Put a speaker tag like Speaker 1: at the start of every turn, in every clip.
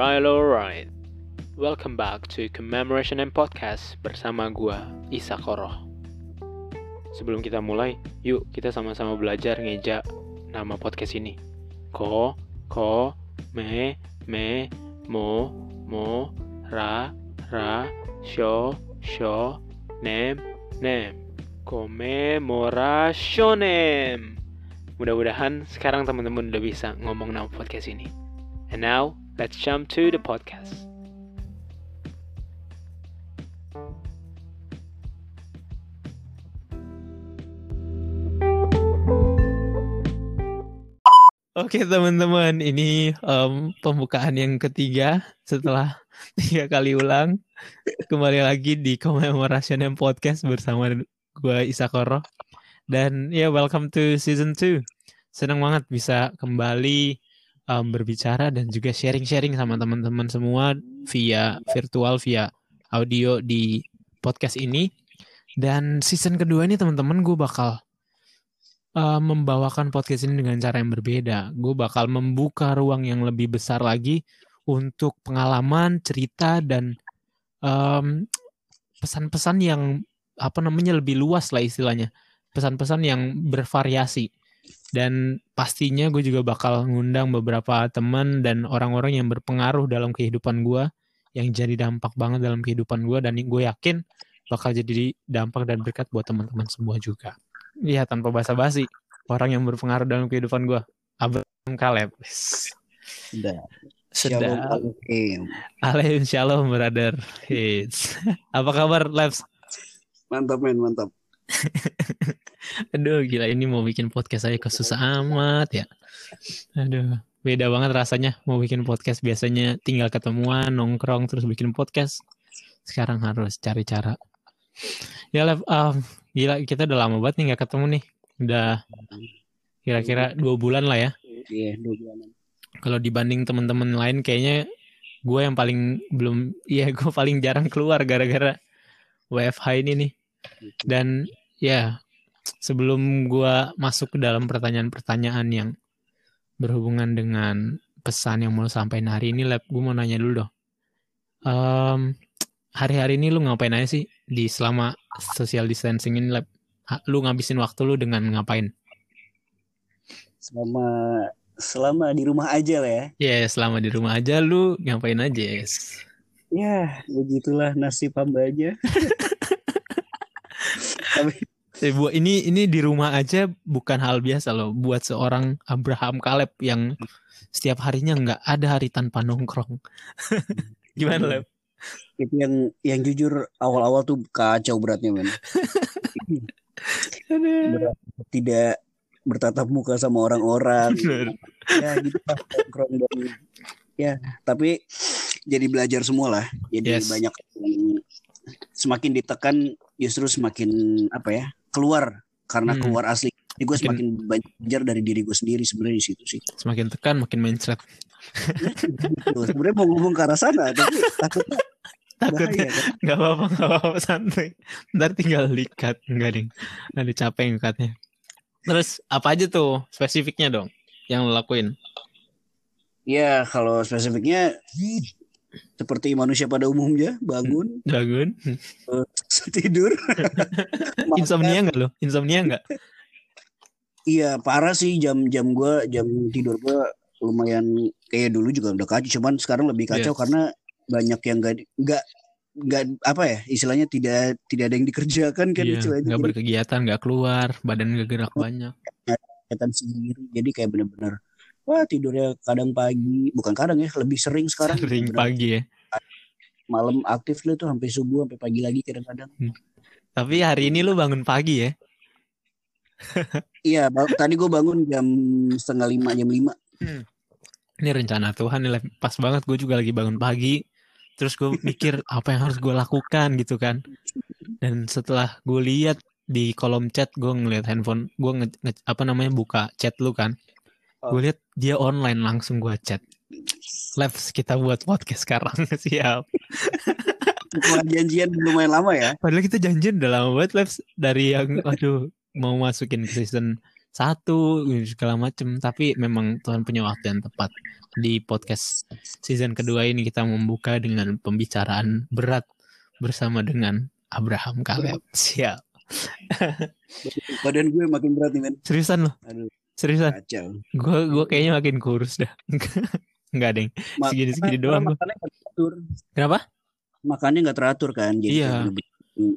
Speaker 1: Alright, alright. Welcome back to Commemoration and Podcast bersama gua Isa Koroh. Sebelum kita mulai, yuk kita sama-sama belajar ngeja nama podcast ini. Ko, ko, me, me, mo, mo, ra, ra, sho, sho, nem, nem. Commemorationem. Mudah-mudahan sekarang teman-teman udah bisa ngomong nama podcast ini. And now, let's jump to the podcast. Oke teman-teman, ini um, pembukaan yang ketiga setelah tiga kali ulang. Kembali lagi di Commemoration Podcast bersama gue Isakoro. Dan ya, yeah, welcome to season 2. Senang banget bisa kembali um, berbicara dan juga sharing-sharing sama teman-teman semua via virtual, via audio di podcast ini. Dan season kedua ini teman-teman gue bakal uh, membawakan podcast ini dengan cara yang berbeda. Gue bakal membuka ruang yang lebih besar lagi untuk pengalaman, cerita dan pesan pesan-pesan yang apa namanya lebih luas lah istilahnya. Pesan-pesan yang bervariasi. Dan pastinya gue juga bakal ngundang beberapa teman dan orang-orang yang berpengaruh dalam kehidupan gue. Yang jadi dampak banget dalam kehidupan gue. Dan gue yakin bakal jadi dampak dan berkat buat teman-teman semua juga. Iya tanpa basa-basi. Orang yang berpengaruh dalam kehidupan gue. Abraham Kaleb.
Speaker 2: Sudah.
Speaker 1: Sedap. Alaikum shalom brother. Apa kabar Labs?
Speaker 2: Mantap men, mantap.
Speaker 1: Aduh gila ini mau bikin podcast saya kesusah amat ya. Aduh beda banget rasanya mau bikin podcast biasanya tinggal ketemuan nongkrong terus bikin podcast. Sekarang harus cari cara. Ya Lev, um, gila kita udah lama banget nih nggak ketemu nih. Udah kira-kira dua bulan lah ya.
Speaker 2: Iya dua bulan.
Speaker 1: Kalau dibanding teman-teman lain kayaknya gue yang paling belum, iya gue paling jarang keluar gara-gara WFH ini nih. Dan ya sebelum gue masuk ke dalam pertanyaan-pertanyaan yang berhubungan dengan pesan yang mau sampaikan hari ini, Lab, gue mau nanya dulu dong. Um, hari-hari ini lu ngapain aja sih di selama social distancing ini, Lab? Lu ngabisin waktu lu dengan ngapain?
Speaker 2: Selama selama di rumah aja lah ya.
Speaker 1: Ya, yeah, selama di rumah aja lu ngapain aja, yes.
Speaker 2: Ya, begitulah nasib hamba aja.
Speaker 1: Eh, buat ini ini di rumah aja bukan hal biasa loh buat seorang Abraham Kaleb yang setiap harinya nggak ada hari tanpa nongkrong. Gimana Leb?
Speaker 2: Itu yang yang jujur awal-awal tuh kacau beratnya men. Berat, tidak bertatap muka sama orang-orang. ya gitu nongkrong dan ya tapi jadi belajar semua lah. Jadi yes. banyak semakin ditekan justru semakin apa ya keluar karena hmm. keluar asli. Jadi gue semakin banyak belajar dari diri gue sendiri sebenarnya di situ sih.
Speaker 1: Semakin tekan makin mindset.
Speaker 2: sebenarnya mau ngomong ke arah sana tapi takutnya
Speaker 1: takutnya kan? nggak apa-apa nggak apa-apa santai ntar tinggal likat nggak ding nanti capek ngikatnya terus apa aja tuh spesifiknya dong yang lo lakuin
Speaker 2: ya kalau spesifiknya seperti manusia pada umumnya bangun
Speaker 1: bangun.
Speaker 2: uh, tidur.
Speaker 1: Insomnia enggak lo insomnia enggak
Speaker 2: iya parah sih jam-jam gue jam tidur gue lumayan kayak dulu juga udah kacau. Cuman sekarang lebih kacau yes. karena banyak yang enggak enggak nggak apa ya istilahnya tidak tidak ada yang dikerjakan kan
Speaker 1: iya, nggak berkegiatan nggak keluar badan nggak gerak banyak.
Speaker 2: Kegiatan sendiri. Jadi kayak bener-bener wah tidurnya kadang pagi. Bukan kadang ya lebih sering sekarang.
Speaker 1: Sering pagi ya?
Speaker 2: Malam aktif lu tuh sampai subuh sampai pagi lagi kadang-kadang. Hmm.
Speaker 1: tapi hari ini lu bangun pagi ya?
Speaker 2: Iya tadi gue bangun jam setengah lima jam lima. Hmm.
Speaker 1: ini rencana Tuhan nih pas banget. Gue juga lagi bangun pagi. Terus gue mikir apa yang harus gue lakukan gitu kan? Dan setelah gue lihat di kolom chat gue ngeliat handphone gue nge, nge, apa namanya buka chat lu kan Oh. Gue lihat dia online langsung gue chat. Labs kita buat podcast sekarang siap.
Speaker 2: janjian lumayan lama ya.
Speaker 1: Padahal kita janjian udah lama banget Labs. Dari yang aduh mau masukin ke season satu segala macem. Tapi memang Tuhan punya waktu yang tepat. Di podcast season kedua ini kita membuka dengan pembicaraan berat bersama dengan Abraham Kaleb. Siap.
Speaker 2: Badan gue makin berat nih men.
Speaker 1: Seriusan loh seriusan? Gue gue kayaknya makin kurus dah. Enggak deh. Segini segini doang kenapa?
Speaker 2: Makannya nggak teratur kan
Speaker 1: jadi iya.
Speaker 2: lebih,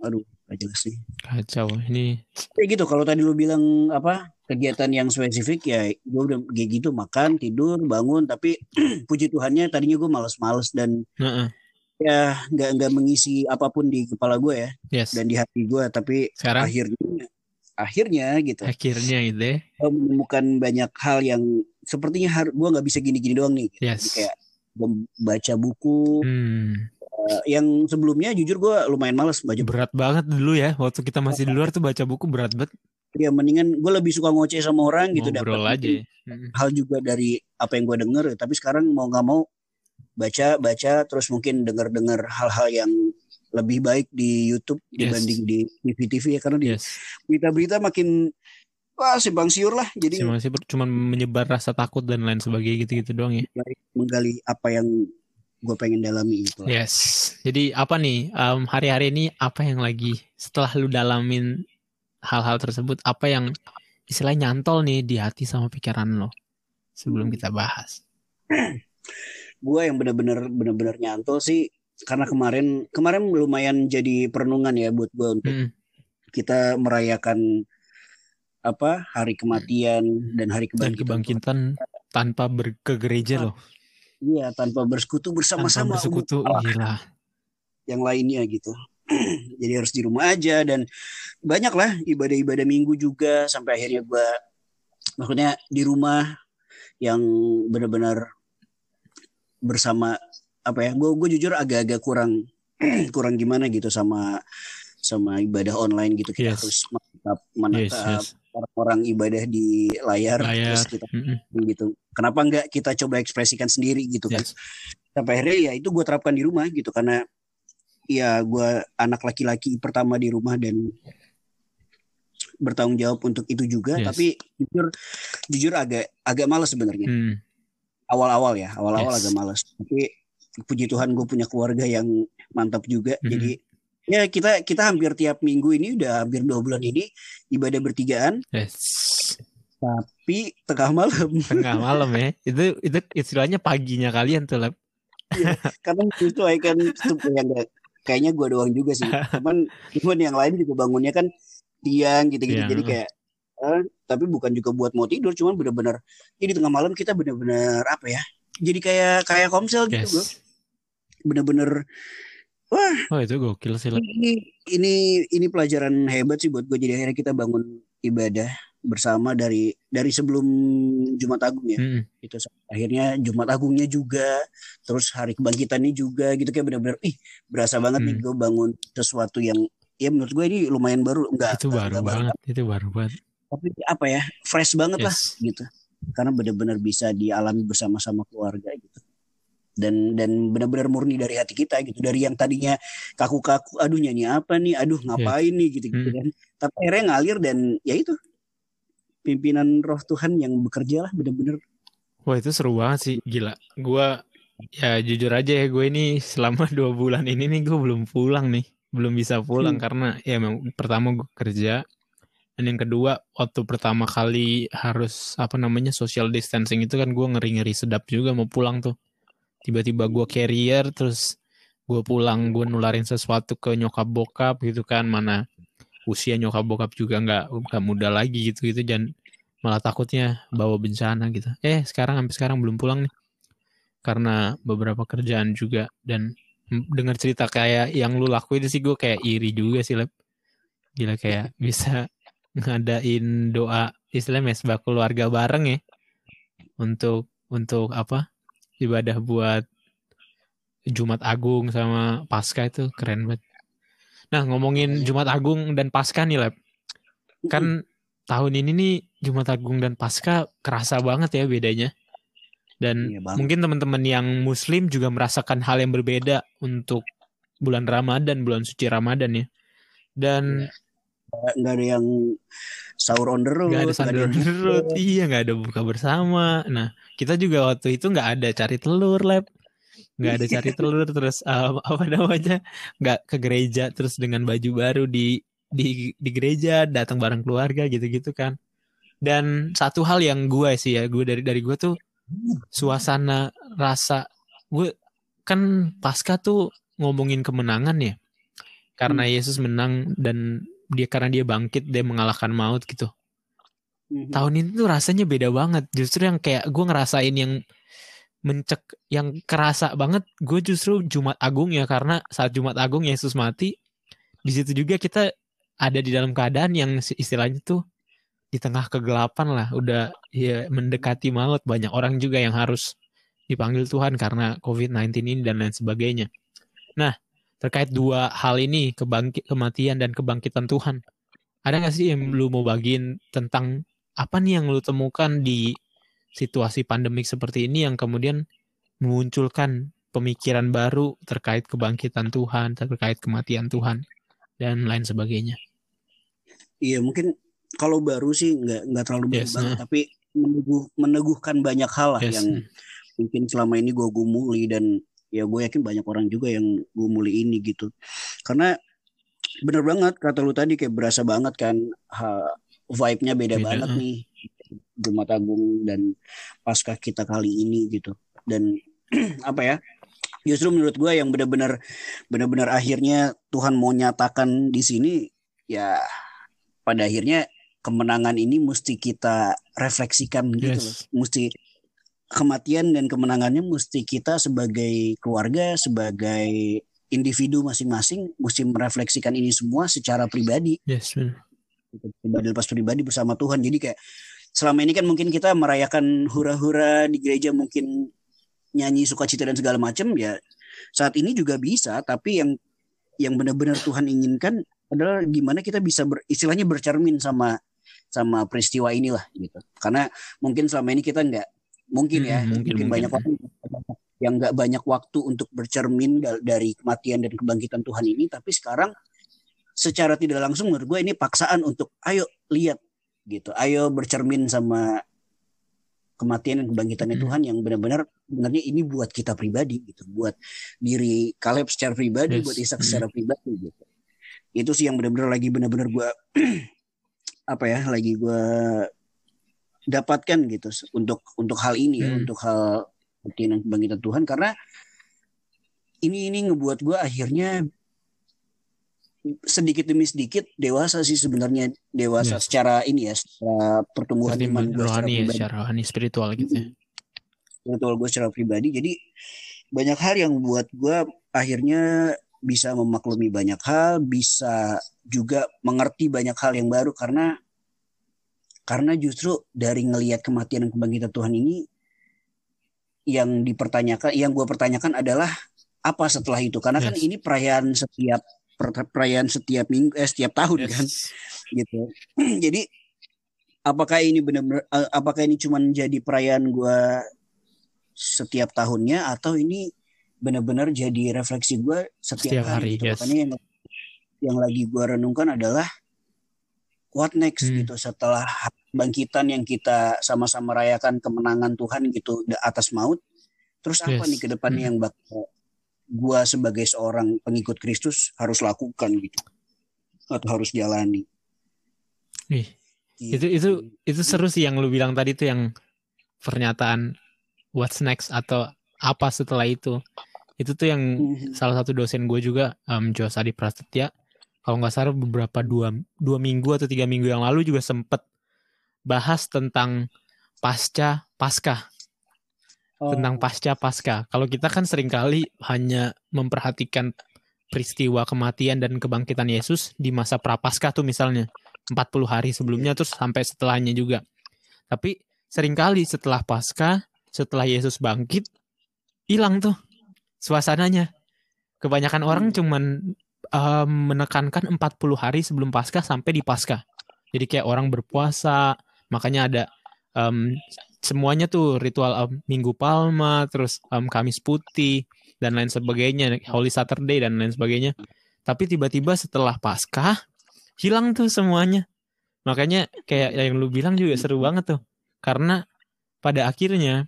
Speaker 2: aduh gak jelas sih.
Speaker 1: Kacau ini.
Speaker 2: Kayak gitu kalau tadi lu bilang apa kegiatan yang spesifik ya gue udah kayak gitu makan tidur bangun tapi puji Tuhannya tadinya gue males-males dan uh -uh. ya nggak nggak mengisi apa pun di kepala gue ya
Speaker 1: yes.
Speaker 2: dan di hati gue tapi
Speaker 1: Sekarang?
Speaker 2: akhirnya akhirnya gitu.
Speaker 1: Akhirnya itu ya.
Speaker 2: Menemukan banyak hal yang sepertinya gue nggak bisa gini-gini doang nih.
Speaker 1: Gitu. yes.
Speaker 2: Jadi kayak baca buku.
Speaker 1: Hmm.
Speaker 2: uh, yang sebelumnya jujur gue lumayan males baca
Speaker 1: berat banget dulu ya waktu kita masih di luar tuh baca buku berat banget.
Speaker 2: Ya mendingan gue lebih suka ngoceh sama orang gitu
Speaker 1: dapat aja.
Speaker 2: Hal juga dari apa yang gue denger. Tapi sekarang mau nggak mau baca baca terus mungkin denger dengar hal-hal yang lebih baik di YouTube yes. dibanding di TV TV ya karena di berita-berita makin wah simpang siur lah. Jadi
Speaker 1: simpang siur cuma menyebar rasa takut dan lain sebagainya gitu-gitu doang ya.
Speaker 2: Menggali apa yang gue pengen dalami itu
Speaker 1: yes. Jadi apa nih um, hari-hari ini apa yang lagi setelah lu dalamin hal-hal tersebut apa yang istilahnya nyantol nih di hati sama pikiran lo sebelum kita bahas?
Speaker 2: Gue yang bener-bener bener-bener nyantol sih karena kemarin kemarin lumayan jadi perenungan ya buat gue untuk hmm. kita merayakan apa hari kematian dan hari kebangkitan,
Speaker 1: dan kebangkitan. tanpa ber ke gereja loh.
Speaker 2: Iya tanpa bersekutu bersama-sama
Speaker 1: bersekutu gila.
Speaker 2: Yang lainnya gitu. Jadi harus di rumah aja dan banyak lah ibadah-ibadah minggu juga sampai akhirnya gue maksudnya di rumah yang benar-benar bersama apa ya gue gue jujur agak-agak kurang kurang gimana gitu sama sama ibadah online gitu kita yes. harus menatap menatap yes, yes. orang-orang ibadah di layar, layar. terus kita mm -hmm. gitu kenapa enggak kita coba ekspresikan sendiri gitu kan yes. sampai akhirnya ya itu gue terapkan di rumah gitu karena ya gue anak laki-laki pertama di rumah dan bertanggung jawab untuk itu juga yes. tapi jujur jujur agak agak malas sebenarnya hmm. awal-awal ya awal-awal yes. agak malas tapi puji Tuhan gue punya keluarga yang mantap juga hmm. jadi ya kita kita hampir tiap minggu ini udah hampir dua bulan ini ibadah bertigaan
Speaker 1: yes.
Speaker 2: tapi tengah malam
Speaker 1: tengah malam ya itu itu istilahnya paginya kalian tuh lah
Speaker 2: ya, karena itu kan yang kayaknya gue doang juga sih cuman cuman yang lain juga bangunnya kan tiang gitu-gitu yeah. jadi kayak eh, tapi bukan juga buat mau tidur cuman bener-bener jadi tengah malam kita bener-bener apa ya jadi kayak kayak komsel gitu yes. gue bener-bener wah
Speaker 1: oh itu gokil sih
Speaker 2: ini ini ini pelajaran hebat sih buat gue jadi akhirnya kita bangun ibadah bersama dari dari sebelum Jumat Agung ya. Hmm. Itu akhirnya Jumat Agungnya juga, terus hari kebangkitannya juga gitu kayak benar-benar ih berasa banget hmm. nih gue bangun sesuatu yang ya menurut gue ini lumayan baru enggak
Speaker 1: itu baru enggak banget baru. itu baru banget
Speaker 2: tapi apa ya fresh banget yes. lah gitu karena benar-benar bisa dialami bersama-sama keluarga gitu dan dan benar-benar murni dari hati kita gitu dari yang tadinya kaku-kaku aduh nyanyi apa nih aduh ngapain yes. nih gitu gitu hmm. kan tapi akhirnya ngalir dan ya itu pimpinan roh Tuhan yang bekerja lah bener-bener.
Speaker 1: Wah itu seru banget sih, gila. Gue ya jujur aja ya gue ini selama dua bulan ini nih gue belum pulang nih, belum bisa pulang hmm. karena ya memang pertama gue kerja, dan yang kedua waktu pertama kali harus apa namanya social distancing itu kan gue ngeri ngeri sedap juga mau pulang tuh. Tiba-tiba gue carrier terus gue pulang gue nularin sesuatu ke nyokap bokap gitu kan mana usia nyokap bokap juga nggak nggak muda lagi gitu gitu. Dan malah takutnya bawa bencana gitu. Eh sekarang sampai sekarang belum pulang nih. Karena beberapa kerjaan juga. Dan dengar cerita kayak yang lu lakuin sih gue kayak iri juga sih lep. Gila kayak bisa ngadain doa istilahnya mesbah keluarga bareng ya. Untuk untuk apa ibadah buat Jumat Agung sama Pasca itu keren banget Nah, ngomongin Jumat Agung dan Pasca nih, Lab. Kan tahun ini nih Jumat Agung dan Pasca kerasa banget ya bedanya. Dan iya mungkin teman-teman yang muslim juga merasakan hal yang berbeda untuk bulan Ramadan, bulan suci Ramadan ya. Dan iya.
Speaker 2: Nggak ada yang sahur on the road
Speaker 1: nggak ada sahur on the road. Iya nggak ada buka bersama. Nah kita juga waktu itu nggak ada cari telur lab nggak ada cari telur terus uh, apa namanya nggak ke gereja terus dengan baju baru di di di gereja datang bareng keluarga gitu-gitu kan. Dan satu hal yang gue sih ya gue dari dari gue tuh suasana rasa gue kan pasca tuh ngomongin kemenangan ya. Karena hmm. Yesus menang dan dia karena dia bangkit dia mengalahkan maut gitu hmm. tahun ini tuh rasanya beda banget justru yang kayak gue ngerasain yang mencek yang kerasa banget gue justru Jumat Agung ya karena saat Jumat Agung Yesus mati di situ juga kita ada di dalam keadaan yang istilahnya tuh di tengah kegelapan lah udah ya mendekati maut banyak orang juga yang harus dipanggil Tuhan karena COVID-19 ini dan lain sebagainya. Nah, terkait dua hal ini kebangkit kematian dan kebangkitan Tuhan. Ada gak sih yang lu mau bagiin tentang apa nih yang lu temukan di situasi pandemik seperti ini yang kemudian memunculkan pemikiran baru terkait kebangkitan Tuhan, terkait kematian Tuhan dan lain sebagainya.
Speaker 2: Iya mungkin kalau baru sih nggak nggak terlalu yes, banget, nah. tapi meneguh, meneguhkan banyak hal lah yes. yang mungkin selama ini gue gumuli dan ya gue yakin banyak orang juga yang gumuli ini gitu. Karena bener banget kata lu tadi kayak berasa banget kan vibe-nya beda, beda banget nih Jumat Agung dan pasca kita kali ini gitu. Dan apa ya justru menurut gue yang benar-benar benar-benar akhirnya Tuhan mau nyatakan di sini ya pada akhirnya kemenangan ini mesti kita refleksikan gitu loh. Mesti kematian dan kemenangannya mesti kita sebagai keluarga sebagai individu masing-masing mesti merefleksikan ini semua secara pribadi.
Speaker 1: Yes
Speaker 2: pribadi lepas pribadi bersama Tuhan. Jadi kayak selama ini kan mungkin kita merayakan hura-hura di gereja mungkin nyanyi sukacita dan segala macam ya saat ini juga bisa. Tapi yang yang benar-benar Tuhan inginkan adalah gimana kita bisa ber, istilahnya bercermin sama sama peristiwa inilah gitu. Karena mungkin selama ini kita nggak mungkin ya hmm, mungkin, mungkin banyak orang yang nggak banyak waktu untuk bercermin dari kematian dan kebangkitan Tuhan ini tapi sekarang secara tidak langsung menurut gue ini paksaan untuk ayo lihat gitu ayo bercermin sama kematian dan kebangkitan hmm. Tuhan yang benar-benar sebenarnya ini buat kita pribadi gitu buat diri Kaleb secara pribadi yes. buat Ishak hmm. secara pribadi gitu itu sih yang benar-benar lagi benar-benar gue apa ya lagi gue dapatkan gitu untuk untuk hal ini ya hmm. untuk hal kematian dan kebangkitan Tuhan karena ini ini ngebuat gue akhirnya sedikit demi sedikit dewasa sih sebenarnya dewasa yeah. secara ini ya secara pertumbuhan
Speaker 1: iman gue rohani secara, ya, secara rohani spiritual gitu ya.
Speaker 2: spiritual gue secara pribadi jadi banyak hal yang buat gue akhirnya bisa memaklumi banyak hal bisa juga mengerti banyak hal yang baru karena karena justru dari ngelihat kematian dan kebangkitan Tuhan ini yang dipertanyakan yang gue pertanyakan adalah apa setelah itu karena kan yes. kan ini perayaan setiap perayaan setiap minggu eh setiap tahun yes. kan gitu jadi apakah ini benar-benar eh, apakah ini cuma jadi perayaan gue setiap tahunnya atau ini benar-benar jadi refleksi gue setiap, setiap hari, hari gitu. yes. makanya yang yang lagi gue renungkan adalah what next hmm. gitu setelah bangkitan yang kita sama-sama rayakan kemenangan Tuhan gitu atas maut terus apa yes. nih ke depannya hmm. yang bakal gua sebagai seorang pengikut Kristus harus lakukan gitu atau harus jalani.
Speaker 1: Ih, gitu. itu itu itu seru sih yang lu bilang tadi tuh yang pernyataan what's next atau apa setelah itu. Itu tuh yang mm-hmm. salah satu dosen gue juga um, Josadi Prasetya kalau nggak salah beberapa dua dua minggu atau tiga minggu yang lalu juga sempet bahas tentang pasca pasca oh. tentang pasca pasca. Kalau kita kan sering kali hanya memperhatikan peristiwa kematian dan kebangkitan Yesus di masa prapaskah tuh misalnya 40 hari sebelumnya terus sampai setelahnya juga. Tapi sering kali setelah pasca, setelah Yesus bangkit, hilang tuh suasananya. Kebanyakan orang hmm. cuman um, menekankan 40 hari sebelum pasca sampai di pasca. Jadi kayak orang berpuasa, makanya ada um, semuanya tuh ritual um, Minggu Palma, terus um, Kamis Putih dan lain sebagainya, Holy Saturday dan lain sebagainya. Tapi tiba-tiba setelah Paskah hilang tuh semuanya makanya kayak yang lu bilang juga seru banget tuh karena pada akhirnya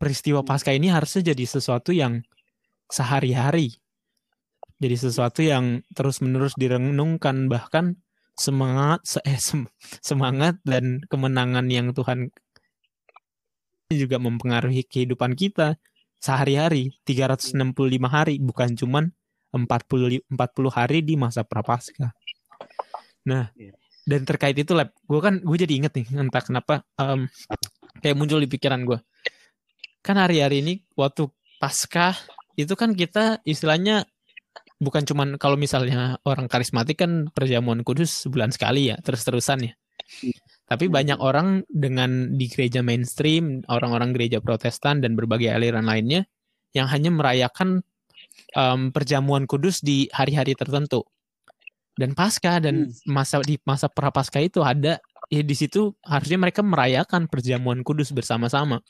Speaker 1: peristiwa pasca ini harusnya jadi sesuatu yang sehari-hari jadi sesuatu yang terus-menerus direnungkan bahkan semangat eh, semangat dan kemenangan yang Tuhan juga mempengaruhi kehidupan kita sehari-hari 365 hari bukan cuman 40 40 hari di masa prapaskah. Nah, iya. dan terkait itu lab, gue kan gue jadi inget nih entah kenapa um, kayak muncul di pikiran gue. Kan hari-hari ini waktu pasca itu kan kita istilahnya bukan cuman kalau misalnya orang karismatik kan perjamuan kudus sebulan sekali ya terus-terusan ya. Tapi hmm. banyak orang dengan di gereja mainstream, orang-orang gereja Protestan dan berbagai aliran lainnya yang hanya merayakan um, perjamuan kudus di hari-hari tertentu. Dan pasca dan hmm. masa di masa prapaskah itu ada ya di situ harusnya mereka merayakan perjamuan kudus bersama-sama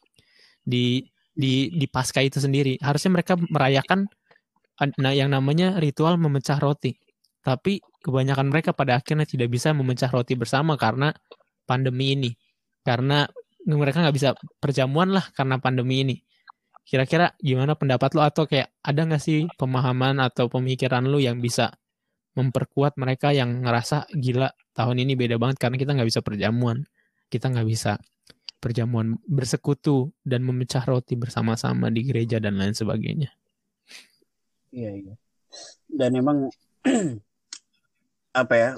Speaker 1: di di di pasca itu sendiri. Harusnya mereka merayakan nah yang namanya ritual memecah roti. Tapi kebanyakan mereka pada akhirnya tidak bisa memecah roti bersama karena pandemi ini. Karena mereka nggak bisa perjamuan lah karena pandemi ini. Kira-kira gimana pendapat lo atau kayak ada nggak sih pemahaman atau pemikiran lo yang bisa memperkuat mereka yang ngerasa gila tahun ini beda banget karena kita nggak bisa perjamuan. Kita nggak bisa perjamuan bersekutu dan memecah roti bersama-sama di gereja dan lain sebagainya.
Speaker 2: Iya iya. Dan emang apa ya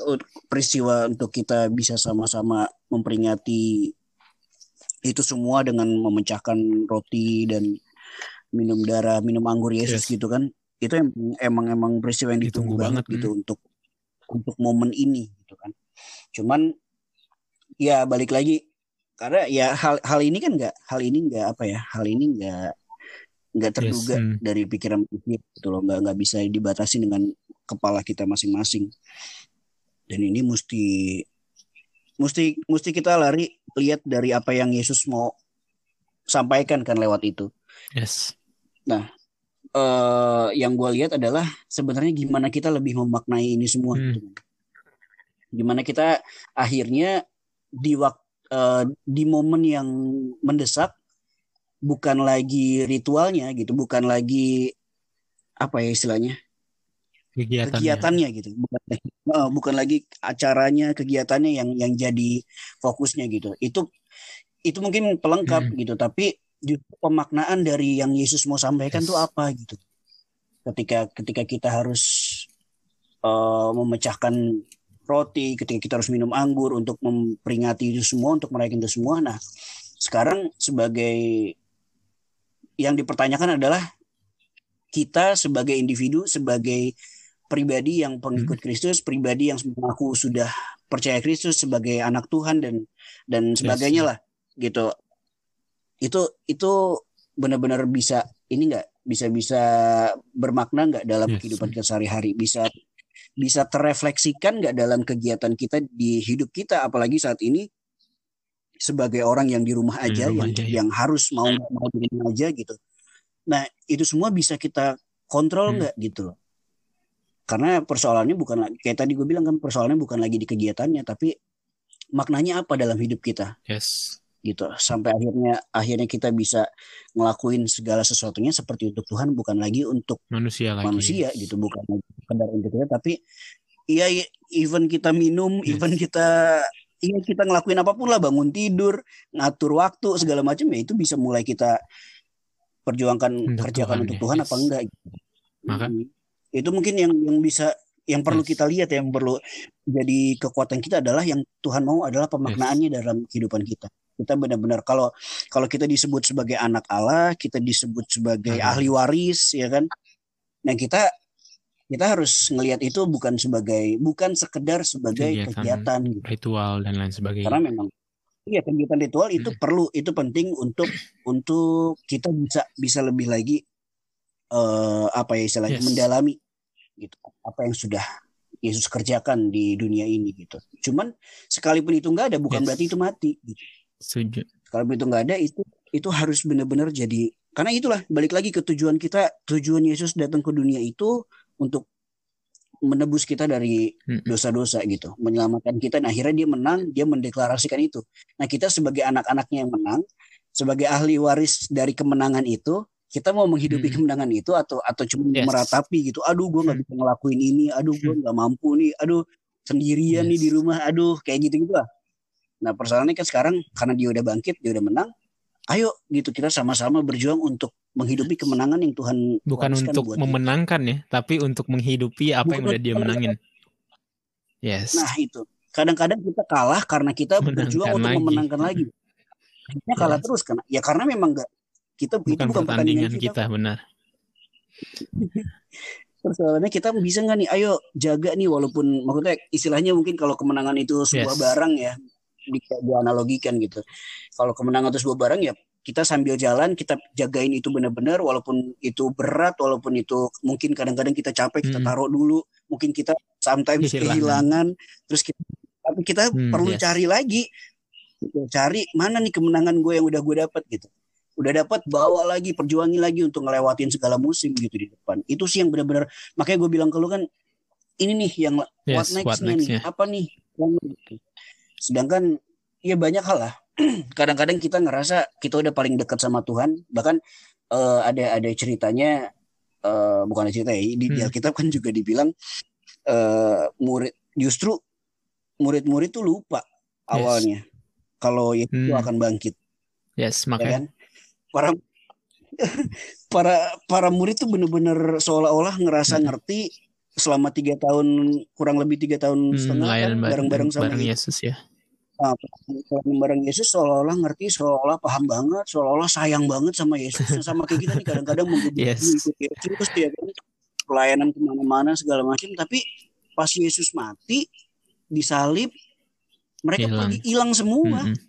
Speaker 2: peristiwa untuk kita bisa sama-sama memperingati itu semua dengan memecahkan roti dan minum darah, minum anggur Yesus yes. gitu kan. Itu emang emang, emang peristiwa yang ditunggu, ditunggu banget, gitu hmm. untuk untuk momen ini gitu kan. Cuman ya balik lagi karena ya hal hal ini kan nggak hal ini nggak apa ya hal ini nggak nggak terduga yes. hmm. dari pikiran manusia gitu loh nggak nggak bisa dibatasi dengan kepala kita masing-masing dan ini mesti mesti mesti kita lari lihat dari apa yang Yesus mau sampaikan kan lewat itu
Speaker 1: yes
Speaker 2: nah uh, yang gue lihat adalah sebenarnya gimana kita lebih memaknai ini semua hmm. gitu. gimana kita akhirnya di waktu uh, di momen yang mendesak bukan lagi ritualnya gitu, bukan lagi apa ya istilahnya kegiatannya, kegiatannya gitu, bukan uh, bukan lagi acaranya, kegiatannya yang yang jadi fokusnya gitu. Itu itu mungkin pelengkap hmm. gitu, tapi pemaknaan dari yang Yesus mau sampaikan yes. tuh apa gitu. Ketika ketika kita harus uh, memecahkan roti, ketika kita harus minum anggur untuk memperingati itu semua, untuk merayakan itu semua. Nah, sekarang sebagai yang dipertanyakan adalah kita sebagai individu, sebagai pribadi yang pengikut hmm. Kristus, pribadi yang mengaku sudah percaya Kristus sebagai anak Tuhan dan dan sebagainya yes. lah gitu. Itu itu benar-benar bisa ini enggak bisa bisa bermakna nggak dalam yes. kehidupan kita sehari-hari bisa bisa terrefleksikan nggak dalam kegiatan kita di hidup kita apalagi saat ini sebagai orang yang di rumah aja rumah yang aja, ya. yang harus mau mau di rumah aja gitu. Nah itu semua bisa kita kontrol hmm. nggak hmm. gitu loh. Karena persoalannya bukan kayak tadi gue bilang kan persoalannya bukan lagi di kegiatannya tapi maknanya apa dalam hidup kita.
Speaker 1: Yes.
Speaker 2: Gitu sampai akhirnya akhirnya kita bisa ngelakuin segala sesuatunya seperti untuk Tuhan bukan lagi untuk
Speaker 1: manusia lagi.
Speaker 2: Manusia gitu bukan lagi sekedar untuk kita tapi iya even kita minum, yes. even kita Iya kita ngelakuin apa pun lah bangun tidur ngatur waktu segala macam ya itu bisa mulai kita perjuangkan untuk kerjakan Tuhan, untuk ya. Tuhan apa enggak.
Speaker 1: Maka hmm.
Speaker 2: itu mungkin yang yang bisa yang perlu yes. kita lihat yang perlu jadi kekuatan kita adalah yang Tuhan mau adalah pemaknaannya yes. dalam kehidupan kita kita benar-benar kalau kalau kita disebut sebagai anak Allah kita disebut sebagai ahli waris ya kan nah kita kita harus ngelihat itu bukan sebagai bukan sekedar sebagai kegiatan, kegiatan gitu.
Speaker 1: ritual dan lain sebagainya.
Speaker 2: Karena memang iya kegiatan ritual itu hmm. perlu itu penting untuk untuk kita bisa bisa lebih lagi uh, apa ya istilahnya yes. mendalami gitu apa yang sudah Yesus kerjakan di dunia ini gitu. Cuman sekalipun itu nggak ada bukan yes. berarti itu mati gitu.
Speaker 1: Setuju.
Speaker 2: Sekalipun itu nggak ada itu itu harus benar-benar jadi karena itulah balik lagi ke tujuan kita tujuan Yesus datang ke dunia itu untuk menebus kita dari dosa-dosa gitu, menyelamatkan kita. Nah, akhirnya dia menang, dia mendeklarasikan itu. Nah, kita sebagai anak-anaknya yang menang, sebagai ahli waris dari kemenangan itu, kita mau menghidupi hmm. kemenangan itu atau atau cuma yes. meratapi gitu. Aduh, gue nggak bisa ngelakuin ini. Aduh, gue nggak mampu nih. Aduh, sendirian yes. nih di rumah. Aduh, kayak gitu gitu lah. Nah, persoalannya kan sekarang karena dia udah bangkit, dia udah menang. Ayo gitu kita sama-sama berjuang untuk menghidupi kemenangan yang Tuhan
Speaker 1: bukan untuk buat memenangkan ya, tapi untuk menghidupi apa bukan yang udah dia menangin. Yes.
Speaker 2: Nah itu kadang-kadang kita kalah karena kita Menangkan berjuang untuk memenangkan lagi. Akhirnya kalah yes. terus karena ya karena memang enggak kita
Speaker 1: bukan itu bukan pertandingan kita, kita benar.
Speaker 2: Persoalannya kita bisa nggak nih, ayo jaga nih walaupun maksudnya istilahnya mungkin kalau kemenangan itu sebuah yes. barang ya dianalogikan gitu. Kalau kemenangan itu sebuah barang ya kita sambil jalan kita jagain itu benar-benar walaupun itu berat walaupun itu mungkin kadang-kadang kita capek kita hmm. taruh dulu. Mungkin kita sometimes kehilangan, kehilangan terus kita tapi kita hmm, perlu yes. cari lagi. Cari mana nih kemenangan gue yang udah gue dapat gitu. Udah dapat bawa lagi perjuangin lagi untuk ngelewatin segala musim gitu di depan. Itu sih yang benar-benar makanya gue bilang ke lu kan ini nih yang yes, what next, what next nih apa nih sedangkan ya banyak hal lah kadang-kadang kita ngerasa kita udah paling dekat sama Tuhan bahkan uh, ada ada ceritanya uh, bukan ada cerita ya di, hmm. di Alkitab kan juga dibilang uh, murid justru murid-murid tuh lupa awalnya yes. kalau itu hmm. akan bangkit
Speaker 1: yes makanya ya kan?
Speaker 2: para para para murid tuh bener-bener seolah-olah ngerasa hmm. ngerti selama tiga tahun kurang lebih tiga tahun hmm, setengah kan bareng-bareng sama
Speaker 1: bareng Yesus ya
Speaker 2: uh, bareng Yesus seolah-olah ngerti, seolah-olah paham banget, seolah-olah sayang banget sama Yesus. sama kayak kita nih kadang-kadang mengikuti yes. Yesus dia kan pelayanan ke mana-mana segala macam. Tapi pas Yesus mati disalib, mereka hilang. pergi hilang semua. Mm -hmm.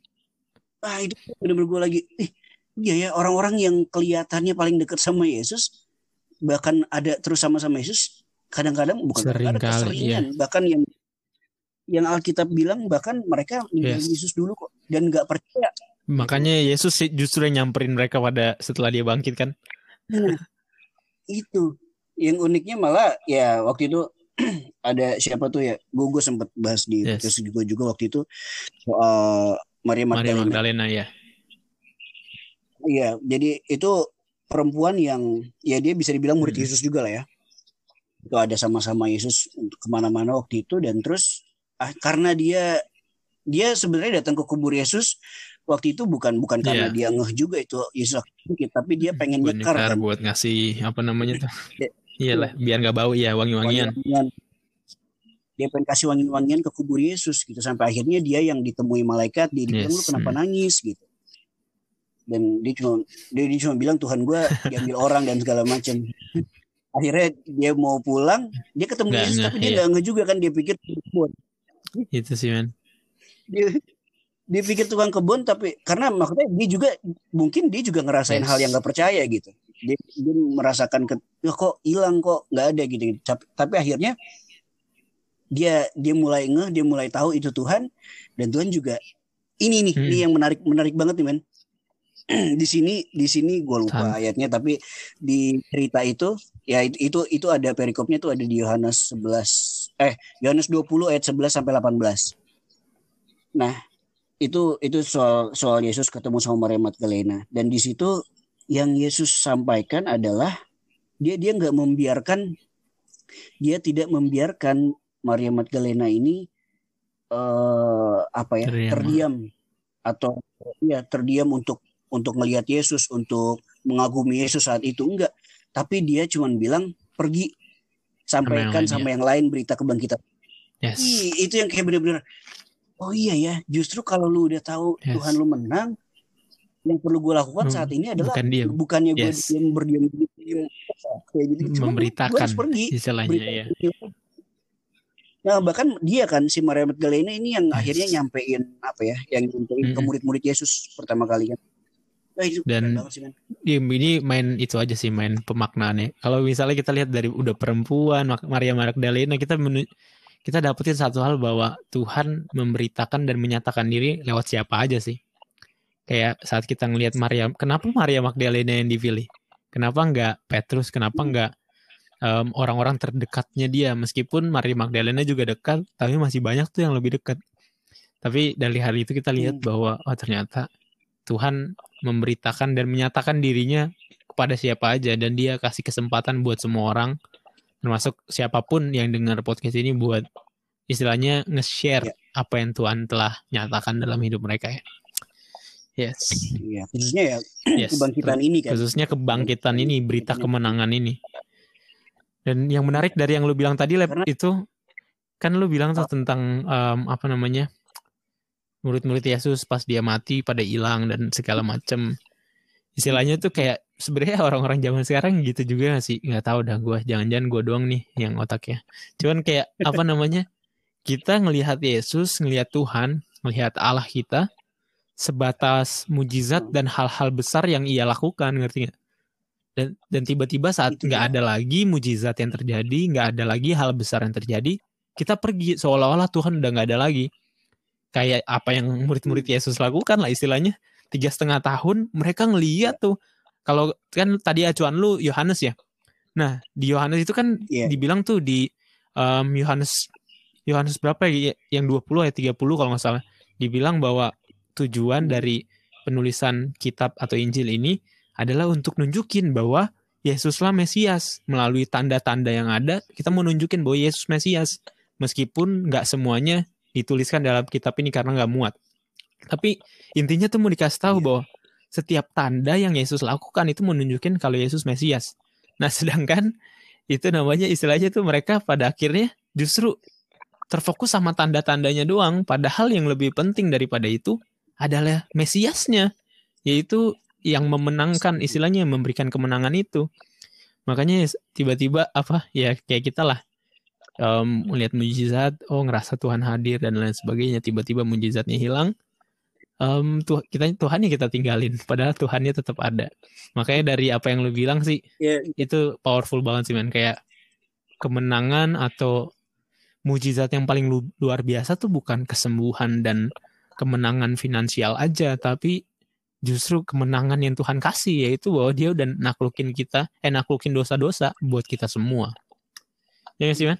Speaker 2: Ah itu benar-benar gue lagi, eh, iya ya orang-orang yang kelihatannya paling dekat sama Yesus, bahkan ada terus sama-sama Yesus, kadang-kadang bukan
Speaker 1: Sering ada keseringan,
Speaker 2: iya. bahkan yang yang Alkitab bilang bahkan mereka yes. Yesus dulu kok dan nggak percaya.
Speaker 1: Makanya Yesus justru yang nyamperin mereka pada setelah dia bangkit kan.
Speaker 2: Nah, itu yang uniknya malah ya waktu itu ada siapa tuh ya gue gue sempat bahas di yes. juga juga waktu itu soal Maria Magdalena. Maria Magdalena
Speaker 1: ya.
Speaker 2: Iya, jadi itu perempuan yang ya dia bisa dibilang murid hmm. Yesus juga lah ya. Itu ada sama-sama Yesus ke mana-mana waktu itu dan terus karena dia dia sebenarnya datang ke kubur Yesus waktu itu bukan bukan karena yeah. dia ngeh juga itu Yesus tapi dia pengen
Speaker 1: buat nyekar kan? buat ngasih apa namanya tuh iyalah biar nggak bau ya wangi-wangian
Speaker 2: dia pengen kasih wangi-wangian ke kubur Yesus gitu sampai akhirnya dia yang ditemui malaikat dia dibilang yes. lu kenapa hmm. nangis gitu dan dia cuma dia, dia cuma bilang Tuhan gue diambil orang dan segala macam akhirnya dia mau pulang dia ketemu gak, Yesus tapi dia iya. nggak ngeh juga kan dia pikir
Speaker 1: itu sih men
Speaker 2: dia, dia pikir tukang kebun tapi karena maksudnya dia juga mungkin dia juga ngerasain yes. hal yang gak percaya gitu dia, dia merasakan ke ya kok hilang kok nggak ada gitu, gitu tapi, tapi akhirnya dia dia mulai ngeh dia mulai tahu itu Tuhan dan Tuhan juga ini nih hmm. ini yang menarik menarik banget nih men di sini di sini gue lupa Sam. ayatnya tapi di cerita itu ya itu itu, itu ada perikopnya tuh ada di Yohanes 11 eh Yohanes 20 ayat 11 sampai 18. Nah, itu itu soal soal Yesus ketemu sama Maria Magdalena dan di situ yang Yesus sampaikan adalah dia dia nggak membiarkan dia tidak membiarkan Maria Magdalena ini uh, apa ya terdiam. terdiam. Atau ya terdiam untuk untuk melihat Yesus untuk mengagumi Yesus saat itu. Enggak tapi dia cuma bilang pergi sampaikan sama, yang, sama yang lain berita kebangkitan. Yes. Ih, itu yang kayak bener-bener oh iya ya, justru kalau lu udah tahu yes. Tuhan lu menang, yang perlu gue lakukan hmm, saat ini adalah bukan diam. bukannya gue yes. diam berdiam diam
Speaker 1: kayak gitu, Cuma memberitakan pergi, istilahnya ya.
Speaker 2: Nah bahkan dia kan si Maria Magdalena ini yang yes. akhirnya nyampein apa ya, yang nyampein hmm. ke murid-murid Yesus pertama kali kan.
Speaker 1: Nah, dan sih, ini main itu aja sih main pemaknaannya. Kalau misalnya kita lihat dari udah perempuan Maria Magdalena kita menu, kita dapetin satu hal bahwa Tuhan memberitakan dan menyatakan diri lewat siapa aja sih. Kayak saat kita ngelihat Maria, kenapa Maria Magdalena yang dipilih? Kenapa enggak Petrus? Kenapa enggak um, orang-orang terdekatnya dia meskipun Maria Magdalena juga dekat tapi masih banyak tuh yang lebih dekat tapi dari hari itu kita lihat hmm. bahwa oh ternyata Tuhan memberitakan dan menyatakan dirinya kepada siapa aja dan dia kasih kesempatan buat semua orang termasuk siapa pun yang dengar podcast ini buat istilahnya nge-share ya. apa yang Tuhan telah nyatakan dalam hidup mereka ya. Yes.
Speaker 2: Iya, khususnya ya yes. kebangkitan ini kan.
Speaker 1: Khususnya kebangkitan ini, berita kemenangan ini. Dan yang menarik dari yang lu bilang tadi, Lep, Karena... itu kan lu bilang tuh tentang um, apa namanya murid-murid Yesus pas dia mati pada hilang dan segala macam istilahnya tuh kayak sebenarnya orang-orang zaman sekarang gitu juga gak sih? Nggak tahu dah gue jangan-jangan gue doang nih yang otaknya. Cuman kayak apa namanya? Kita ngelihat Yesus ngelihat Tuhan ngelihat Allah kita sebatas mujizat dan hal-hal besar yang ia lakukan ngerti gak? dan dan tiba-tiba saat nggak ada lagi mujizat yang terjadi nggak ada lagi hal besar yang terjadi kita pergi seolah-olah Tuhan udah nggak ada lagi kayak apa yang murid-murid Yesus lakukan lah istilahnya. Tiga setengah tahun mereka ngeliat tuh. Kalau kan tadi acuan lu Yohanes ya? Nah di Yohanes itu kan yeah. dibilang tuh di um, Yohanes Yohanes berapa ya? Yang 20 ya 30 kalau nggak salah. Dibilang bahwa tujuan dari penulisan kitab atau Injil ini adalah untuk nunjukin bahwa Yesuslah Mesias. Melalui tanda-tanda yang ada kita mau nunjukin bahwa Yesus Mesias. Meskipun nggak semuanya dituliskan dalam kitab ini karena nggak muat. Tapi intinya tuh mau dikasih tahu yeah. bahwa setiap tanda yang Yesus lakukan itu menunjukkan kalau Yesus Mesias. Nah, sedangkan itu namanya istilahnya tuh mereka pada akhirnya justru terfokus sama tanda-tandanya doang, padahal yang lebih penting daripada itu adalah Mesiasnya, yaitu yang memenangkan istilahnya yang memberikan kemenangan itu. Makanya tiba-tiba apa ya kayak kita lah um, melihat mujizat, oh ngerasa Tuhan hadir dan lain sebagainya, tiba-tiba mujizatnya hilang, um, tuh kita Tuhan yang kita tinggalin, padahal Tuhannya tetap ada. Makanya dari apa yang lu bilang sih, yeah. itu powerful banget sih man, kayak kemenangan atau mujizat yang paling lu, luar biasa tuh bukan kesembuhan dan kemenangan finansial aja, tapi justru kemenangan yang Tuhan kasih yaitu bahwa dia udah naklukin kita, eh naklukin dosa-dosa buat kita semua. Ya sih, Man?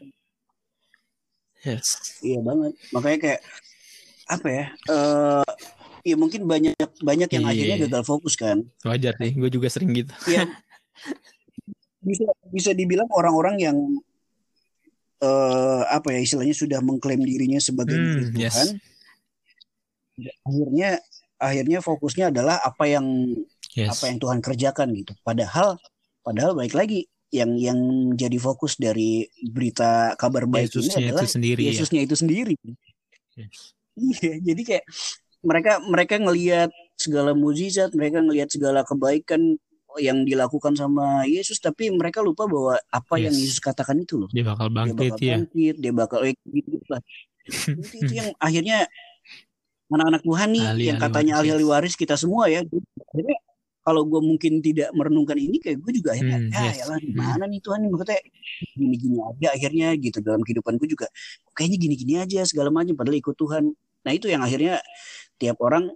Speaker 2: Yes. Iya banget. Makanya kayak apa ya? Uh, ya mungkin banyak banyak yang iya. akhirnya gagal fokus kan.
Speaker 1: Wajar sih, gue juga sering gitu.
Speaker 2: Iya. bisa bisa dibilang orang-orang yang uh, apa ya istilahnya sudah mengklaim dirinya sebagai hmm, Tuhan. Yes. Akhirnya akhirnya fokusnya adalah apa yang yes. apa yang Tuhan kerjakan gitu. Padahal padahal baik lagi yang yang jadi fokus dari berita kabar baik Yesusnya ini adalah itu sendiri, ya. Yesusnya ya? itu sendiri. Yes. Iya, jadi kayak mereka mereka ngelihat segala mujizat, mereka ngelihat segala kebaikan yang dilakukan sama Yesus, tapi mereka lupa bahwa apa yes. yang Yesus katakan itu loh.
Speaker 1: Dia bakal bangkit, dia bakal,
Speaker 2: ya. bangkit, dia bakal eh, gitu lah. itu, itu yang akhirnya anak-anak Tuhan nih ahli, yang katanya ahli-ahli waris kita semua ya. Akhirnya kalau gue mungkin tidak merenungkan ini kayak gue juga akhirnya hmm, ya yes. ya gimana hmm. nih Tuhan maksudnya gini-gini aja akhirnya gitu dalam kehidupan gue juga kayaknya gini-gini aja segala macam padahal ikut Tuhan nah itu yang akhirnya tiap orang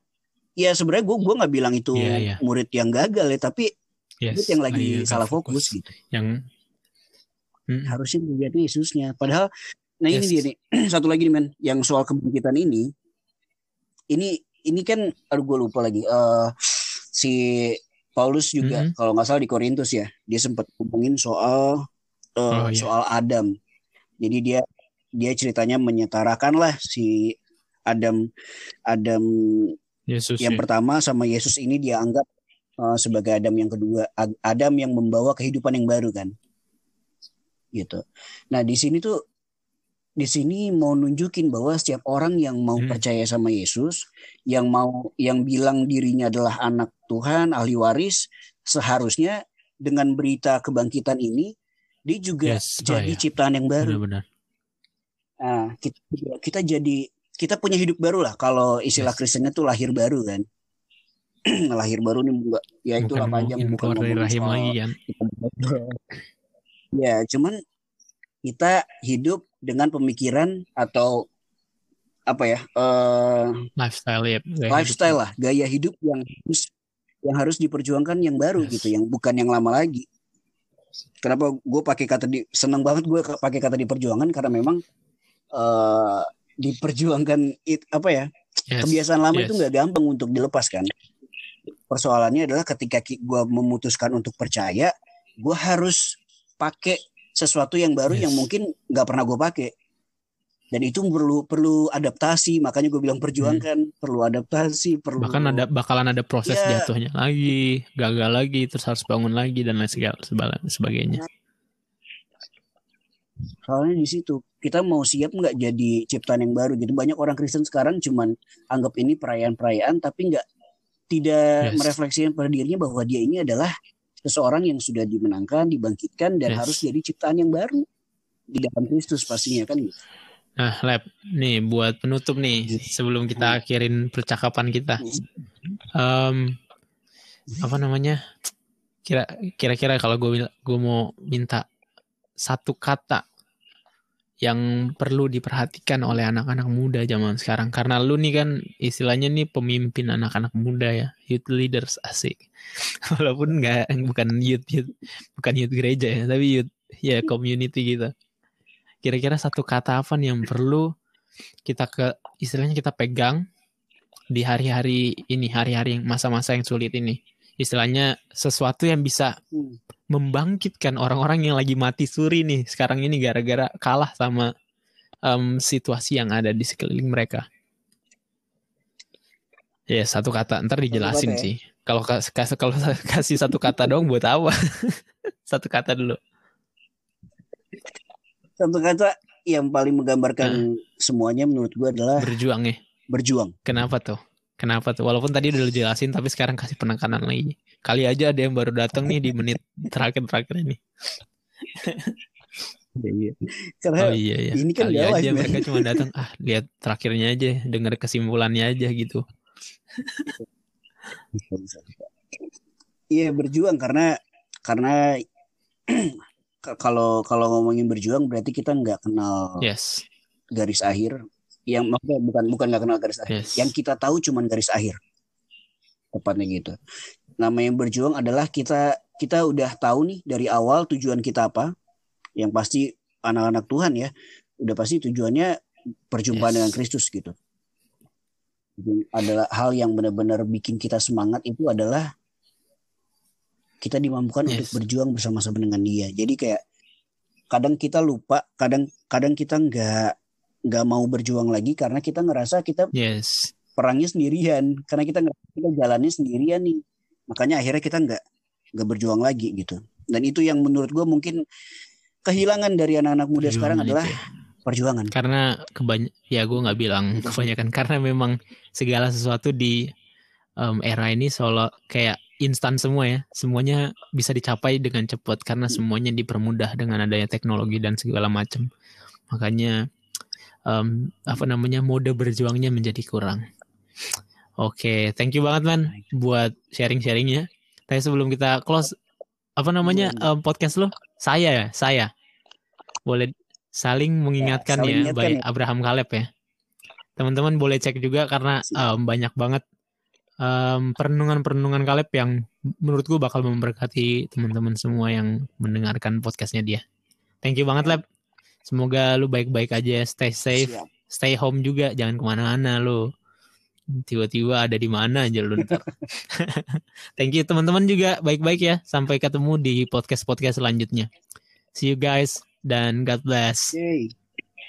Speaker 2: ya sebenarnya gue gue nggak bilang itu yeah, yeah. murid yang gagal ya tapi yes. murid yang lagi Ayo, salah fokus, fokus gitu
Speaker 1: yang
Speaker 2: hmm. harusnya melihatnya Yesusnya padahal nah yes. ini dia nih satu lagi nih men yang soal kebangkitan ini ini ini kan aduh gue lupa lagi uh, si Paulus juga mm -hmm. kalau nggak salah di Korintus ya dia sempat ngomongin soal uh, oh, iya. soal Adam jadi dia dia ceritanya menyetarakan lah si Adam Adam Yesus yang ya. pertama sama Yesus ini dia anggap uh, sebagai Adam yang kedua Adam yang membawa kehidupan yang baru kan gitu nah di sini tuh di sini mau nunjukin bahwa setiap orang yang mau hmm. percaya sama Yesus, yang mau yang bilang dirinya adalah anak Tuhan, ahli waris, seharusnya dengan berita kebangkitan ini dia juga yes. Oh, jadi oh, ciptaan yang baru. Benar-benar. Nah, kita, kita jadi kita punya hidup baru lah kalau istilah yes. Kristennya tuh lahir baru kan. lahir baru nih enggak ya itu lah panjang bukan dari rahim lagi kan. ya, cuman kita hidup dengan pemikiran atau apa ya uh,
Speaker 1: lifestyle ya
Speaker 2: lifestyle hidup. lah gaya hidup yang harus yang harus diperjuangkan yang baru yes. gitu yang bukan yang lama lagi kenapa gue pakai kata di senang banget gue pakai kata di perjuangan karena memang uh, diperjuangkan it, apa ya yes. kebiasaan lama yes. itu nggak gampang untuk dilepaskan persoalannya adalah ketika gue memutuskan untuk percaya gue harus pakai sesuatu yang baru yes. yang mungkin nggak pernah gue pakai dan itu perlu perlu adaptasi makanya gue bilang perjuangkan hmm. perlu adaptasi perlu
Speaker 1: bahkan ada bakalan ada proses ya. jatuhnya lagi gagal lagi terus harus bangun lagi dan lain segala sebagainya
Speaker 2: soalnya di situ kita mau siap nggak jadi ciptaan yang baru jadi banyak orang Kristen sekarang cuman anggap ini perayaan-perayaan tapi nggak tidak yes. merefleksikan pada dirinya bahwa dia ini adalah seseorang yang sudah dimenangkan dibangkitkan dan yes. harus jadi ciptaan yang baru di dalam Kristus pastinya kan gitu.
Speaker 1: Nah, Lab, nih buat penutup nih sebelum kita akhirin percakapan kita. Um, apa namanya? Kira kira-kira kalau gue gue mau minta satu kata yang perlu diperhatikan oleh anak-anak muda zaman sekarang. Karena lu nih kan istilahnya nih pemimpin anak-anak muda ya. Youth leaders asik. Walaupun nggak bukan youth, youth bukan youth gereja ya tapi youth ya community gitu kira-kira satu kata apa nih yang perlu kita ke istilahnya kita pegang di hari-hari ini hari-hari yang masa-masa yang sulit ini? Istilahnya sesuatu yang bisa hmm. membangkitkan orang-orang yang lagi mati suri nih sekarang ini gara-gara kalah sama um, situasi yang ada di sekeliling mereka. Ya satu kata ntar dijelasin kata, ya? sih. Kalau kalau kasih satu kata dong buat apa? Satu kata dulu
Speaker 2: satu kata yang paling menggambarkan nah. semuanya menurut gue adalah
Speaker 1: berjuang ya.
Speaker 2: Berjuang.
Speaker 1: Kenapa tuh? Kenapa tuh? Walaupun tadi udah jelasin tapi sekarang kasih penekanan lagi. Kali aja ada yang baru datang nih di menit terakhir-terakhir ini.
Speaker 2: Iya, iya. Karena oh iya, iya. ini kan
Speaker 1: Kali aja live, mereka cuma datang ah lihat terakhirnya aja, dengar kesimpulannya aja gitu.
Speaker 2: Iya berjuang karena karena kalau kalau ngomongin berjuang berarti kita nggak kenal
Speaker 1: yes.
Speaker 2: garis akhir. Yang maksudnya bukan bukan nggak kenal garis akhir. Yes. yang kita tahu cuman garis akhir. Tepatnya gitu. Namanya berjuang adalah kita kita udah tahu nih dari awal tujuan kita apa. Yang pasti anak-anak Tuhan ya. Udah pasti tujuannya perjumpaan yes. dengan Kristus gitu. Adalah hal yang benar-benar bikin kita semangat itu adalah kita dimampukan yes. untuk berjuang bersama-sama dengan dia. Jadi kayak kadang kita lupa kadang kadang kita nggak nggak mau berjuang lagi karena kita ngerasa kita
Speaker 1: yes.
Speaker 2: perangnya sendirian. Karena kita ngerasa kita jalannya sendirian nih. Makanya akhirnya kita nggak nggak berjuang lagi gitu. Dan itu yang menurut gue mungkin kehilangan dari anak-anak muda perjuangan sekarang adalah itu. perjuangan.
Speaker 1: Karena kebanyak ya gue nggak bilang kebanyakan. Karena memang segala sesuatu di um, era ini solo kayak instan semua ya. Semuanya bisa dicapai dengan cepat karena semuanya dipermudah dengan adanya teknologi dan segala macam. Makanya um, apa namanya mode berjuangnya menjadi kurang. Oke, okay, thank you banget man buat sharing-sharingnya. Tapi sebelum kita close, apa namanya um, podcast lo? Saya ya, saya. Boleh saling mengingatkan ya, saling ya, baik ya. Abraham Kaleb ya. Teman-teman boleh cek juga karena um, banyak banget um, perenungan-perenungan Kaleb yang menurut gue bakal memberkati teman-teman semua yang mendengarkan podcastnya dia. Thank you banget Lab. Semoga lu baik-baik aja, stay safe, Siap. stay home juga, jangan ke mana-mana lu. Tiba-tiba ada di mana aja lu ntar. Thank you teman-teman juga, baik-baik ya. Sampai ketemu di podcast-podcast selanjutnya. See you guys dan God bless. Okay.